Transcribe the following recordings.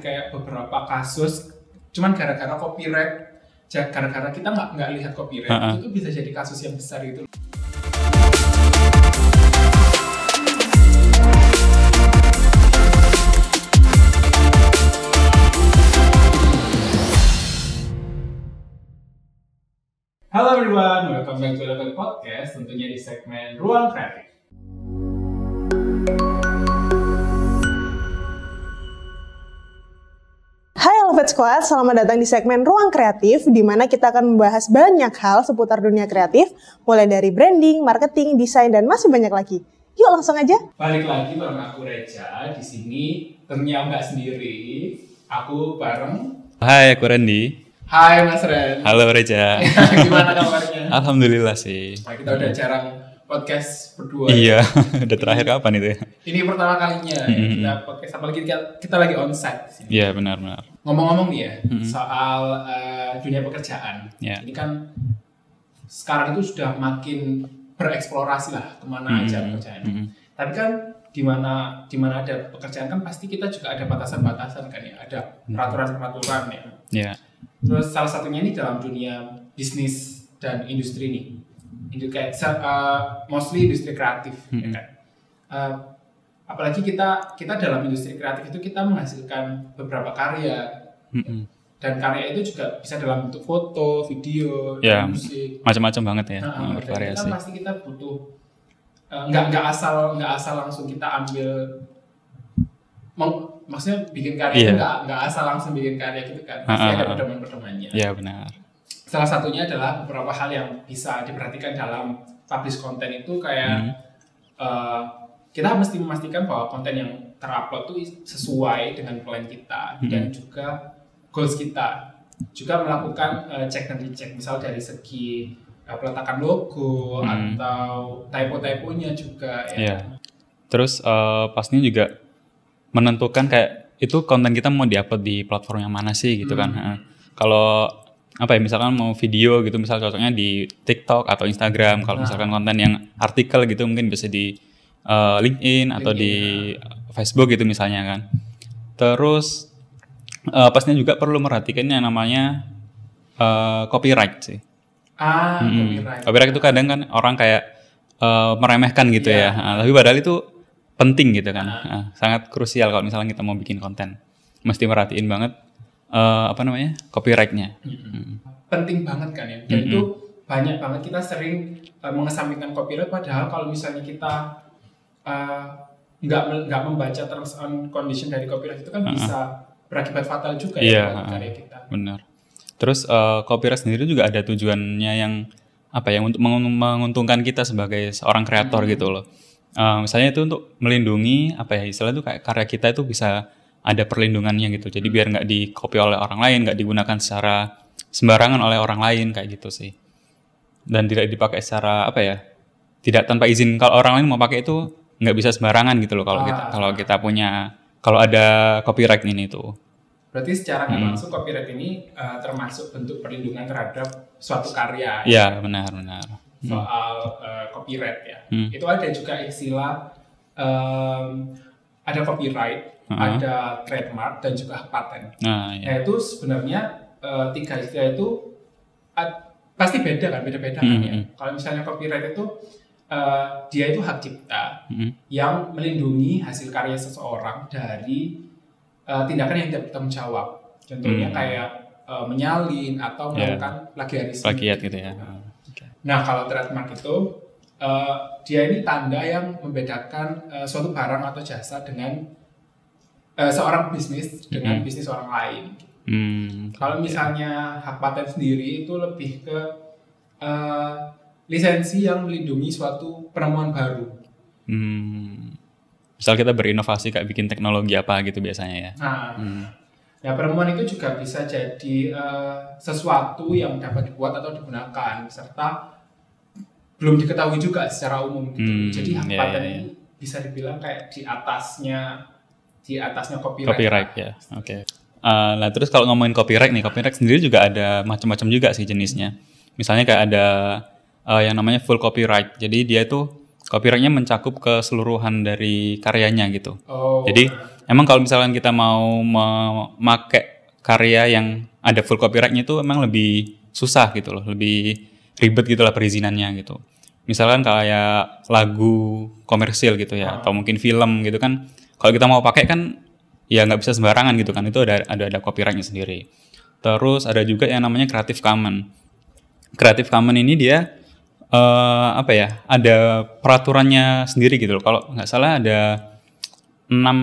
kayak beberapa kasus cuman gara-gara copyright gara-gara kita nggak nggak lihat copyright Ha-ha. itu tuh bisa jadi kasus yang besar gitu Halo everyone, welcome back to Level Podcast, tentunya di segmen Ruang Kreatif. Squad, selamat datang di segmen Ruang Kreatif di mana kita akan membahas banyak hal seputar dunia kreatif, mulai dari branding, marketing, desain, dan masih banyak lagi. Yuk langsung aja. Balik lagi bareng aku Reja, di sini tentunya nggak sendiri, aku bareng Hai, aku Randy. Hai Mas Ren, Halo Reja. gimana kabarnya? Alhamdulillah sih. Nah, kita udah jarang podcast berdua. Iya, udah terakhir kapan itu ya? Ini pertama kalinya ya, kita podcast, apalagi kita, kita lagi onsite di sini. Iya, benar-benar. Ngomong-ngomong nih ya, soal eh, dunia pekerjaan. Ya. Ini kan sekarang itu sudah makin bereksplorasi lah ke mana aja pekerjaan. Mhm. Tapi kan di mana di mana ada pekerjaan kan pasti kita juga ada batasan-batasan kan ya, ada peraturan-peraturan ya. Ya. Terus salah satunya ini dalam dunia bisnis dan industri nih. Se- uh, mostly industri kreatif ya Mhm. kan. Uh, apalagi kita kita dalam industri kreatif itu kita menghasilkan beberapa karya Mm-mm. dan karya itu juga bisa dalam bentuk foto, video, dan musik. Macam-macam banget ya, Nah, eh, bervariasi. kan pasti kita butuh uh, nggak nggak asal nggak asal langsung kita ambil meng- maksudnya bikin karya Iya. itu nggak nggak asal langsung bikin karya gitu kan pasti Ah, ah, ada ah. pedoman-pedomannya Ya, benar. salah satunya adalah beberapa hal yang bisa diperhatikan dalam publish konten itu kayak Hmm. uh, kita mesti memastikan bahwa konten yang terupload itu sesuai dengan plan kita Hmm. dan juga goals kita juga melakukan uh, cek dan recheck misal dari segi uh, peletakan logo Hmm. atau typo-typonya juga ya Iya. Terus eh, pastinya juga menentukan kayak itu konten kita mau diupload di platform yang mana sih gitu kan. Heeh. Kalau apa ya misalkan mau video gitu misal cocoknya di TikTok atau Instagram. Kalau misalkan konten yang artikel gitu mungkin bisa di eh, LinkedIn atau di Facebook gitu misalnya kan. Terus eh, pastinya juga perlu merhatikan yang namanya eh, copyright sih. ah Mm-mm. copyright Copyright itu kadang kan orang kayak eh, meremehkan gitu ya. Ah, tapi padahal itu penting gitu kan. Ah, sangat krusial kalau misalnya kita mau bikin konten. Mesti merhatiin banget eh, apa namanya? copyrightnya. Mm. penting banget kan ya dan itu banyak banget kita sering uh, mengesampingkan copyright padahal kalau misalnya kita uh, nggak me- nggak membaca terms and condition dari copyright itu kan bisa berakibat fatal juga Iya, ya buat uh-uh. karya kita Benar. Terus eh, copyright sendiri juga ada tujuannya yang apa ya untuk mengun- menguntungkan kita sebagai seorang kreator gitu loh. Eh, misalnya itu untuk melindungi apa ya istilah itu kayak karya kita itu bisa ada perlindungannya gitu. Jadi biar nggak di copy oleh orang lain, nggak digunakan secara sembarangan oleh orang lain kayak gitu sih. Dan tidak dipakai secara apa ya? Tidak tanpa izin. Kalau orang lain mau pakai itu nggak bisa sembarangan gitu loh kalau kita Ah. kalau kita punya kalau ada copyright ini tuh. berarti secara nggak Hmm. langsung copyright ini uh, termasuk bentuk perlindungan terhadap suatu karya Iya, benar benar. soal uh, copyright ya Hmm. itu ada juga istilah um, ada copyright Uh-huh. ada trademark dan juga hak paten Nah, Nah ya. itu sebenarnya eh, tiga istilah itu pasti beda kan, beda-beda kan Hmm, ya. hmm. Kalau misalnya copyright itu eh, dia itu hak cipta Mm, yang melindungi hasil karya seseorang dari eh, tindakan yang tidak bertanggung jawab. Contohnya Hmm. kayak eh, menyalin atau melakukan plagiarisme. plagiat gitu ya. Nah kalau trademark itu eh, dia ini tanda yang membedakan eh, suatu barang atau jasa dengan eh, seorang bisnis dengan Hmm. bisnis orang lain. Hmm, Kalau misalnya hak paten sendiri itu lebih ke eh, lisensi yang melindungi suatu penemuan baru. hmm. Misal kita berinovasi kayak bikin teknologi apa gitu biasanya ya. Nah, Hmm. ya penemuan itu juga bisa jadi eh, sesuatu yang dapat dibuat atau digunakan serta belum diketahui juga secara umum gitu. Hmm, jadi hak iya, paten iya, ini bisa dibilang kayak di atasnya di atasnya copyright. Copyright ya. Oke. Uh, nah terus kalau ngomongin copyright nih, copyright sendiri juga ada macam-macam juga sih jenisnya. Misalnya kayak ada uh, yang namanya full copyright. Jadi dia itu copyrightnya mencakup keseluruhan dari karyanya gitu. Oh. Jadi emang kalau misalkan kita mau memakai karya yang ada full copyrightnya itu emang lebih susah gitu loh, lebih ribet gitu lah perizinannya gitu. Misalkan kayak lagu komersil gitu ya, atau mungkin film gitu kan, kalau kita mau pakai kan ya nggak bisa sembarangan gitu kan, itu ada ada ada copyrightnya sendiri. Terus ada juga yang namanya Creative Commons. Creative Commons ini dia uh, apa ya? Ada peraturannya sendiri gitu loh. Kalau nggak salah ada enam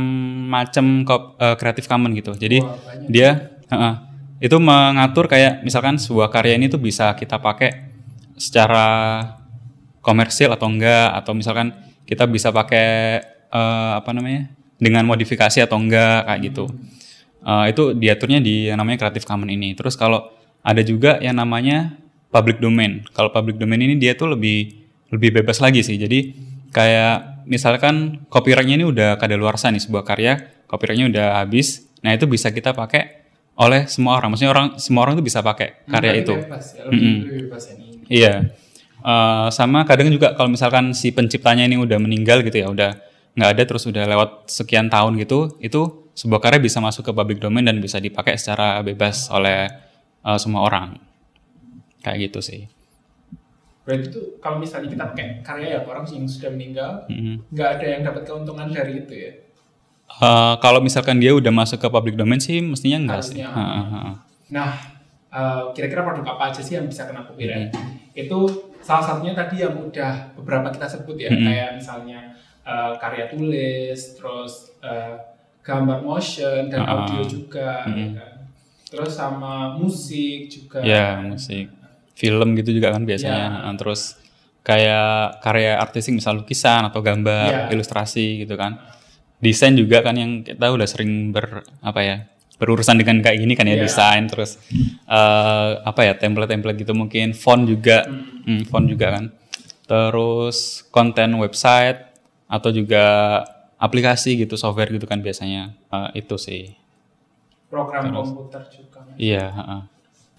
macam uh, Creative Commons gitu. Jadi Wah, dia uh, uh, itu mengatur kayak misalkan sebuah karya ini tuh bisa kita pakai secara komersil atau enggak atau misalkan kita bisa pakai uh, apa namanya dengan modifikasi atau enggak kayak gitu. Uh, itu diaturnya di yang namanya Creative Commons ini. Terus kalau ada juga yang namanya public domain. Kalau public domain ini dia tuh lebih lebih bebas lagi sih. Jadi kayak misalkan copyrightnya ini udah kadaluarsa nih sebuah karya, copyrightnya udah habis. Nah itu bisa kita pakai oleh semua orang. Maksudnya orang semua orang tuh bisa pakai karya itu. Bebas, ya, lebih, mm -hmm. lebih bebas ini. Iya. Uh, sama kadang juga kalau misalkan si penciptanya ini udah meninggal gitu ya, udah nggak ada terus udah lewat sekian tahun gitu, itu sebuah karya bisa masuk ke public domain dan bisa dipakai secara bebas oleh uh, semua orang. Kayak gitu sih. Berarti itu kalau misalnya kita pakai karya yang orang yang sudah meninggal, nggak ada yang dapat keuntungan dari itu ya? Uh, kalau misalkan dia udah masuk ke public domain sih, mestinya enggak Harusnya. sih. Nah, uh, kira-kira produk apa aja sih yang bisa kena copyright? Mm-hmm. Itu salah satunya tadi yang udah beberapa kita sebut ya, mm-hmm. kayak misalnya uh, karya tulis, terus uh, gambar motion dan uh, audio juga mm -hmm. kan. terus sama musik juga ya musik film gitu juga kan biasanya. Ya. terus kayak karya artistik misal lukisan atau gambar ya. ilustrasi gitu kan. Desain juga kan yang kita udah sering ber apa ya berurusan dengan kayak gini kan ya yeah. desain terus uh, apa ya template-template gitu mungkin font juga. Hmm. Hmm, font juga kan. Terus konten website atau juga aplikasi gitu software gitu kan biasanya. Uh, itu sih. Program Terus, komputer juga. Iya uh,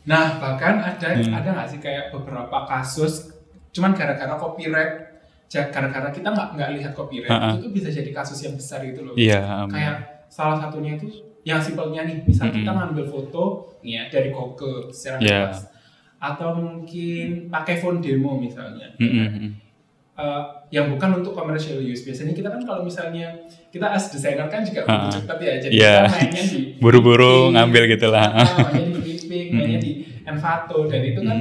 nah bahkan ada hmm. ada nggak sih kayak beberapa kasus cuman gara-gara copyright gara-gara kita nggak nggak lihat copyright uh, uh. itu tuh bisa jadi kasus yang besar gitu loh iya um, kayak salah satunya itu yang simpelnya nih misal mm -hmm. kita ngambil foto nih ya dari Google secara yeah. atau mungkin pakai phone demo misalnya mm -hmm uh, yang bukan untuk commercial use. Biasanya kita kan kalau misalnya kita as desainer kan juga butuh cepat ya, jadi yeah. kita mainnya di buru-buru ngambil gitu lah. Uh, di Clipping, mainnya di Envato dan itu kan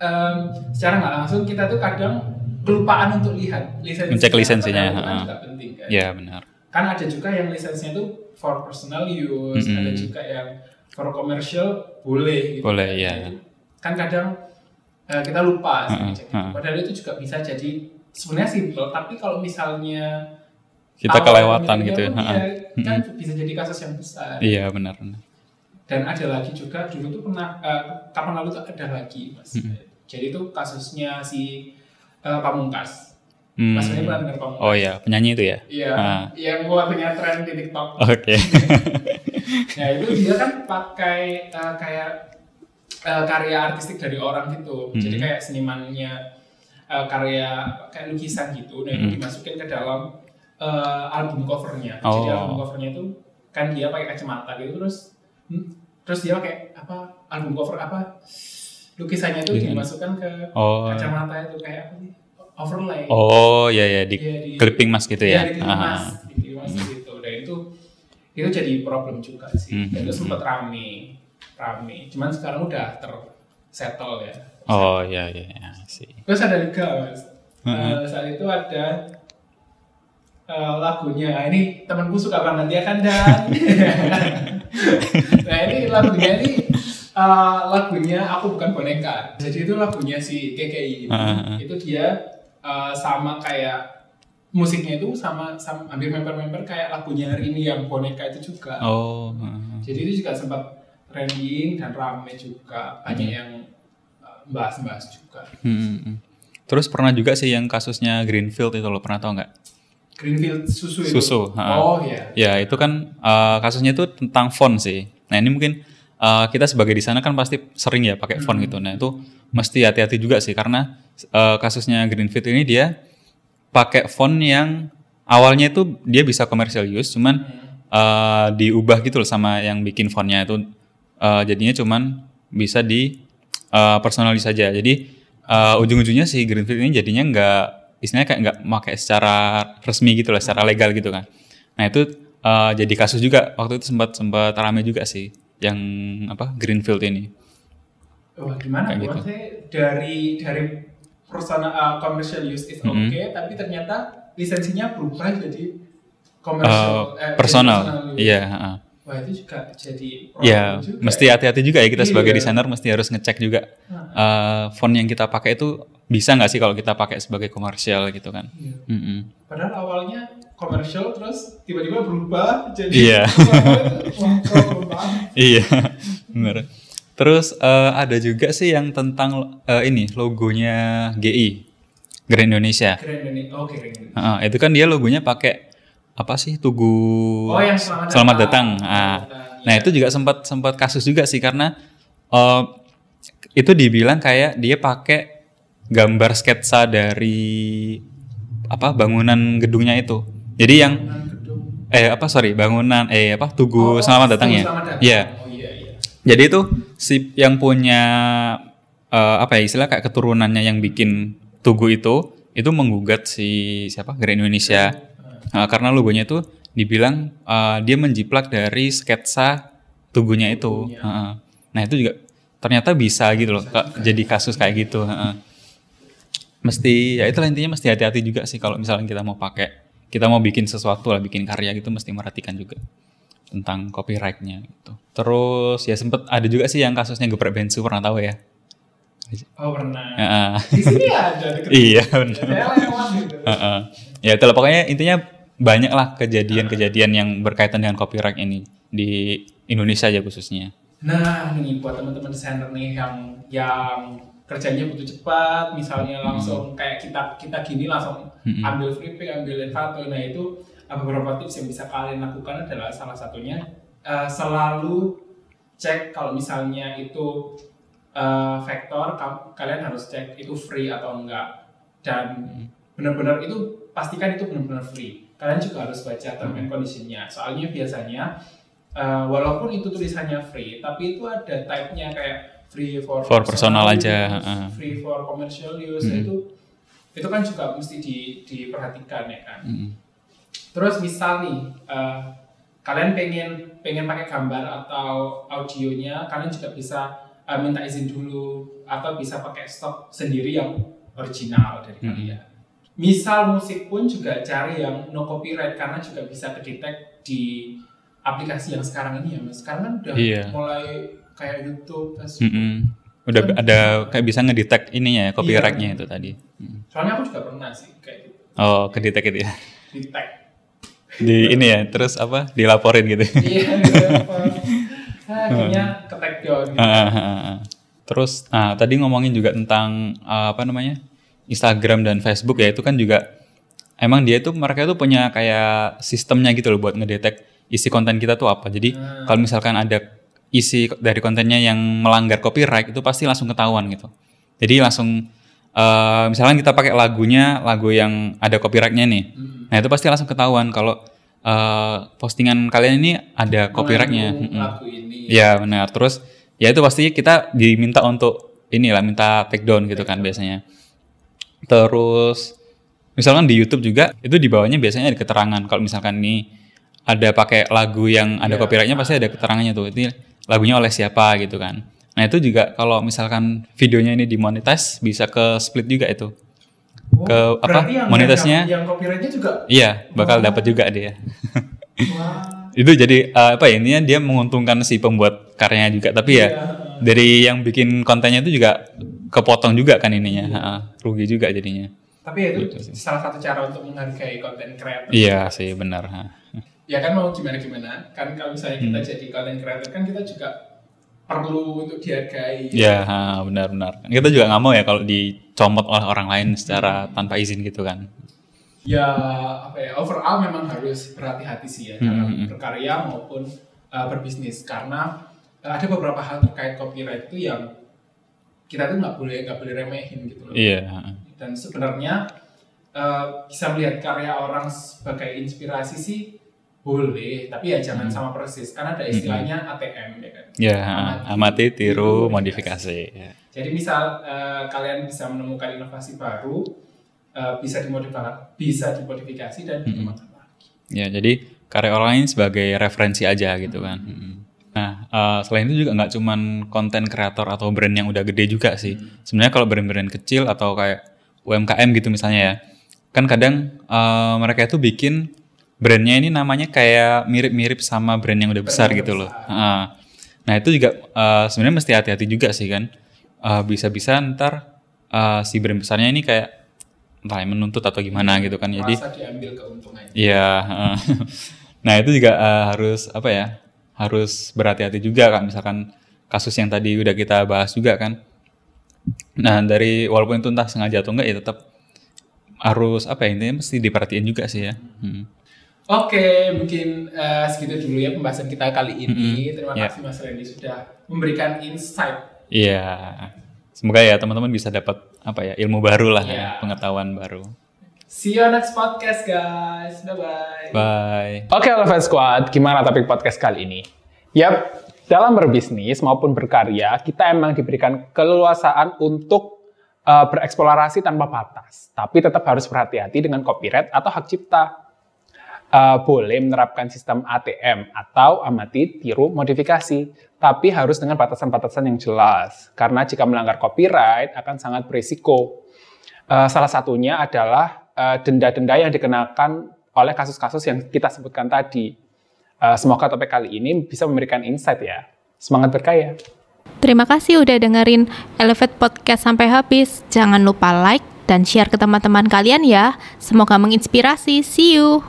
um, secara nggak langsung kita tuh kadang kelupaan untuk lihat lisensi. Mencek lisensinya. Kan juga penting kan. Iya benar. Kan ada juga yang lisensinya itu for personal use, mm -hmm. ada juga yang for commercial boleh. Gitu boleh kan. ya. kan kadang uh, kita lupa sih uh, uh, uh. Padahal itu juga bisa jadi sebenarnya simple, tapi kalau misalnya kita kelewatan gitu ya, ya kan uh, bisa jadi kasus yang besar. Iya benar. Dan ada lagi juga dulu tuh pernah uh, kapan lalu tuh ada lagi mas. Uh, jadi itu kasusnya si uh, Pamungkas. Hmm. Mas pernah dengar Pamungkas? Oh iya, penyanyi itu ya? Iya, uh. yang punya tren di TikTok. Oke. Okay. nah itu dia kan pakai uh, kayak uh, karya artistik dari orang gitu. Hmm. Jadi kayak senimannya uh, karya kayak lukisan gitu. Nah itu hmm. dimasukin ke dalam uh, album covernya. Oh. Jadi album covernya itu kan dia pakai kacamata gitu terus hmm, terus dia pakai apa album cover apa lukisannya itu hmm. dimasukkan ke oh. kacamata itu kayak apa sih overlay. Oh iya ya di, ya, di clipping mas gitu ya. Iya di clipping mas, di mas hmm. gitu. Dan itu itu jadi problem juga sih. Hmm. Dan itu hmm, sempat hmm. rame rame. Cuman sekarang udah tersettle ya. Oh iya iya, iya sih. Terus ada juga mas. Uh, saat itu ada uh, lagunya. Nah, ini temanku suka banget dia kan dan. nah ini lagunya ini uh, lagunya aku bukan boneka. Jadi itu lagunya si KKI. Uh, uh. Itu dia uh, sama kayak musiknya itu sama, sama hampir member-member kayak lagunya hari ini yang boneka itu juga. Oh. Uh. Jadi itu juga sempat trending dan rame juga banyak hmm. yang uh, bahas-bahas juga. Hmm, hmm, hmm. Terus pernah juga sih yang kasusnya Greenfield itu lo pernah tau nggak? Greenfield susu itu. Susu. Oh iya. Ya itu kan uh, kasusnya itu tentang font sih. Nah ini mungkin uh, kita sebagai di sana kan pasti sering ya pakai font hmm. gitu. Nah itu mesti hati-hati juga sih karena uh, kasusnya Greenfield ini dia pakai font yang awalnya itu dia bisa commercial use, cuman hmm eh, diubah gitu loh sama yang bikin fontnya itu eh, jadinya cuman bisa di eh, personalis saja. Jadi eh, ujung-ujungnya si Greenfield ini jadinya nggak istilahnya kayak nggak pakai secara resmi gitu lah, secara legal gitu kan. Nah itu eh, jadi kasus juga waktu itu sempat sempat rame juga sih yang apa Greenfield ini. Wah, gimana? Kayak gitu. Dari dari personal uh, commercial use is Mm-hmm. okay, tapi ternyata lisensinya berubah jadi commercial eh, personal, iya. heeh. Wah itu juga jadi problem Ya, juga mesti ya. hati-hati juga ya kita sebagai Iya. desainer mesti harus ngecek juga eh, font yang kita pakai itu bisa nggak sih kalau kita pakai sebagai komersial gitu kan? Iya. Mm-mm. Padahal awalnya komersial terus tiba-tiba berubah jadi Iya. Iya, benar. Terus eh, ada juga sih yang tentang eh, ini logonya GI, Grand Indonesia. Keren ini. Oh, keren. Heeh, itu kan dia logonya pakai apa sih Tugu Oh, yang selamat datang. datang. Ah. Selamat datang, Nah iya. itu juga sempat sempat kasus juga sih karena eh, itu dibilang kayak dia pakai gambar sketsa dari apa bangunan gedungnya itu. Jadi yang eh apa sorry bangunan eh apa Oh, Tugu Selamat Datang ya. Selamat Datang. Iya. Oh iya iya. Jadi itu si yang punya eh, apa ya istilah kayak keturunannya yang bikin Tugu itu itu menggugat si siapa Grand Indonesia Eh, karena logonya itu dibilang eh, dia menjiplak dari sketsa Tugunya itu. Heeh. Nah itu juga ternyata bisa gitu loh Kak, jadi kasus kayak gitu. heeh. Mesti ya itulah intinya mesti hati-hati juga sih kalau misalnya kita mau pakai kita mau bikin sesuatu lah bikin karya gitu mesti merhatikan juga tentang copyrightnya gitu. Terus ya sempet ada juga sih yang kasusnya geprek bensu pernah tahu ya? Oh pernah. Heeh. Di sini ada iya benar. Gitu. Heeh. Ya itulah pokoknya intinya banyak lah kejadian-kejadian yang berkaitan dengan copyright ini di Indonesia aja khususnya. Nah, nih buat teman-teman desainer nih yang yang kerjanya butuh cepat, misalnya langsung kayak kita kita gini langsung Mm-mm. ambil free pick, ambil Envato. Nah, itu uh, beberapa tips yang bisa kalian lakukan adalah salah satunya uh, selalu cek kalau misalnya itu uh, vektor ka- kalian harus cek itu free atau enggak dan benar-benar itu pastikan itu benar-benar free. Kalian juga harus baca term and conditionnya. Soalnya biasanya uh, walaupun itu tulisannya free, tapi itu ada type-nya kayak free for, For personal use, aja, heeh. free for commercial use Mm. itu itu kan juga mesti di, diperhatikan ya kan. Mm. Terus misal nih uh, kalian pengen pengen pakai gambar atau audionya, kalian juga bisa uh, minta izin dulu atau bisa pakai stok sendiri yang original dari Hmm. kalian. Misal musik pun juga cari yang no copyright karena juga bisa kedetek di aplikasi yang sekarang ini ya mas. Sekarang kan udah Iya. mulai kayak YouTube, Facebook. Mm-mm. Udah ada kayak bisa ngedetect ininya ya copyrightnya Iya. itu tadi. Mm. Soalnya aku juga pernah sih kayak gitu. Oh kedetect itu ya. Tag. Di ini ya terus apa dilaporin gitu. Iya, gitu. Ah, Akhirnya ke tag down gitu. Ah, ah. Terus, nah tadi ngomongin juga tentang apa namanya Instagram dan Facebook ya itu kan juga emang dia tuh mereka tuh punya kayak sistemnya gitu loh buat ngedetek isi konten kita tuh apa. Jadi kalau misalkan ada isi dari kontennya yang melanggar copyright itu pasti langsung ketahuan gitu. Jadi langsung eh, misalkan kita pakai lagunya lagu yang ada copyrightnya nih, nah itu pasti langsung ketahuan kalau eh, postingan kalian ini ada copyrightnya. Lagu ini. Iya benar. Terus ya itu pasti kita diminta untuk inilah minta take down gitu kan biasanya. Terus misalkan di YouTube juga itu di bawahnya biasanya ada keterangan kalau misalkan nih ada pakai lagu yang ada Iya. copyrightnya pasti ada keterangannya tuh. Ini lagunya oleh siapa gitu kan. Nah itu juga kalau misalkan videonya ini dimonetize bisa ke split juga itu. Oh, Ke apa, yang- monetasnya? yang, yang copyrightnya juga Iya bakal Oh. dapat juga dia. wah itu jadi eh, apa ya intinya dia menguntungkan si pembuat karyanya juga tapi ya Iya. Dari yang bikin kontennya itu juga kepotong juga kan ininya. Ha, rugi juga jadinya. Tapi ya itu Gitu salah satu cara untuk menghargai konten kreator. Iya sih benar ha. ya kan mau gimana gimana? Kan kalau misalnya kita Hmm. jadi konten kreator kan kita juga perlu untuk dihargai. Ya ha, benar-benar kita juga nggak mau ya kalau dicomot oleh orang lain secara tanpa izin gitu kan. Ya apa ya overall memang harus berhati-hati sih ya dalam Hmm, hmm, hmm. berkarya maupun uh, berbisnis. Karena ada beberapa hal terkait copyright itu yang kita tuh nggak boleh nggak boleh remehin gitu loh iya dan sebenarnya uh, bisa melihat karya orang sebagai inspirasi sih boleh, tapi ya jangan sama persis karena ada istilahnya ATM ya kan. Ya, amati, tiru, modifikasi. Ya. Jadi misal uh, kalian bisa menemukan inovasi baru, uh, bisa dimodifikasi, bisa dimodifikasi dan dikembangkan lagi. Ya, jadi karya orang lain sebagai referensi aja gitu kan. Hmm. Nah, uh, selain itu juga nggak cuman konten kreator atau brand yang udah gede juga sih. Hmm. Sebenarnya kalau brand-brand kecil atau kayak UMKM gitu misalnya ya, kan kadang uh, mereka itu bikin brandnya ini namanya kayak mirip-mirip sama brand yang udah besar gitu loh. Uh, nah itu juga uh, sebenarnya mesti hati-hati juga sih kan. Uh, bisa-bisa ntar uh, si brand besarnya ini kayak entah menuntut atau gimana gitu kan. Jadi diambil keuntungannya. Iya. Uh, nah itu juga uh, harus apa ya? Harus berhati-hati juga kan. Misalkan kasus yang tadi udah kita bahas juga kan. Nah dari walaupun itu entah sengaja atau enggak ya tetap harus apa ya intinya mesti diperhatiin juga sih ya. Hmm. Oke, mungkin uh, segitu dulu ya pembahasan kita kali ini. Mm-hmm. Terima yeah. kasih Mas Randy sudah memberikan insight. Iya. Yeah. Semoga ya teman-teman bisa dapat apa ya ilmu baru lah yeah. ya, pengetahuan baru. See you next podcast guys. Bye bye. Bye. Oke, okay, Eleven Squad, gimana topik podcast kali ini? Yap, dalam berbisnis maupun berkarya, kita emang diberikan keleluasaan untuk uh, bereksplorasi tanpa batas, tapi tetap harus berhati-hati dengan copyright atau hak cipta. Uh, boleh menerapkan sistem ATM atau amati, tiru, modifikasi, tapi harus dengan batasan-batasan yang jelas. Karena jika melanggar copyright akan sangat berisiko. Uh, salah satunya adalah denda-denda uh, yang dikenakan oleh kasus-kasus yang kita sebutkan tadi. Uh, semoga topik kali ini bisa memberikan insight ya. Semangat berkaya! Terima kasih udah dengerin Elevate Podcast sampai habis. Jangan lupa like dan share ke teman-teman kalian ya. Semoga menginspirasi. See you.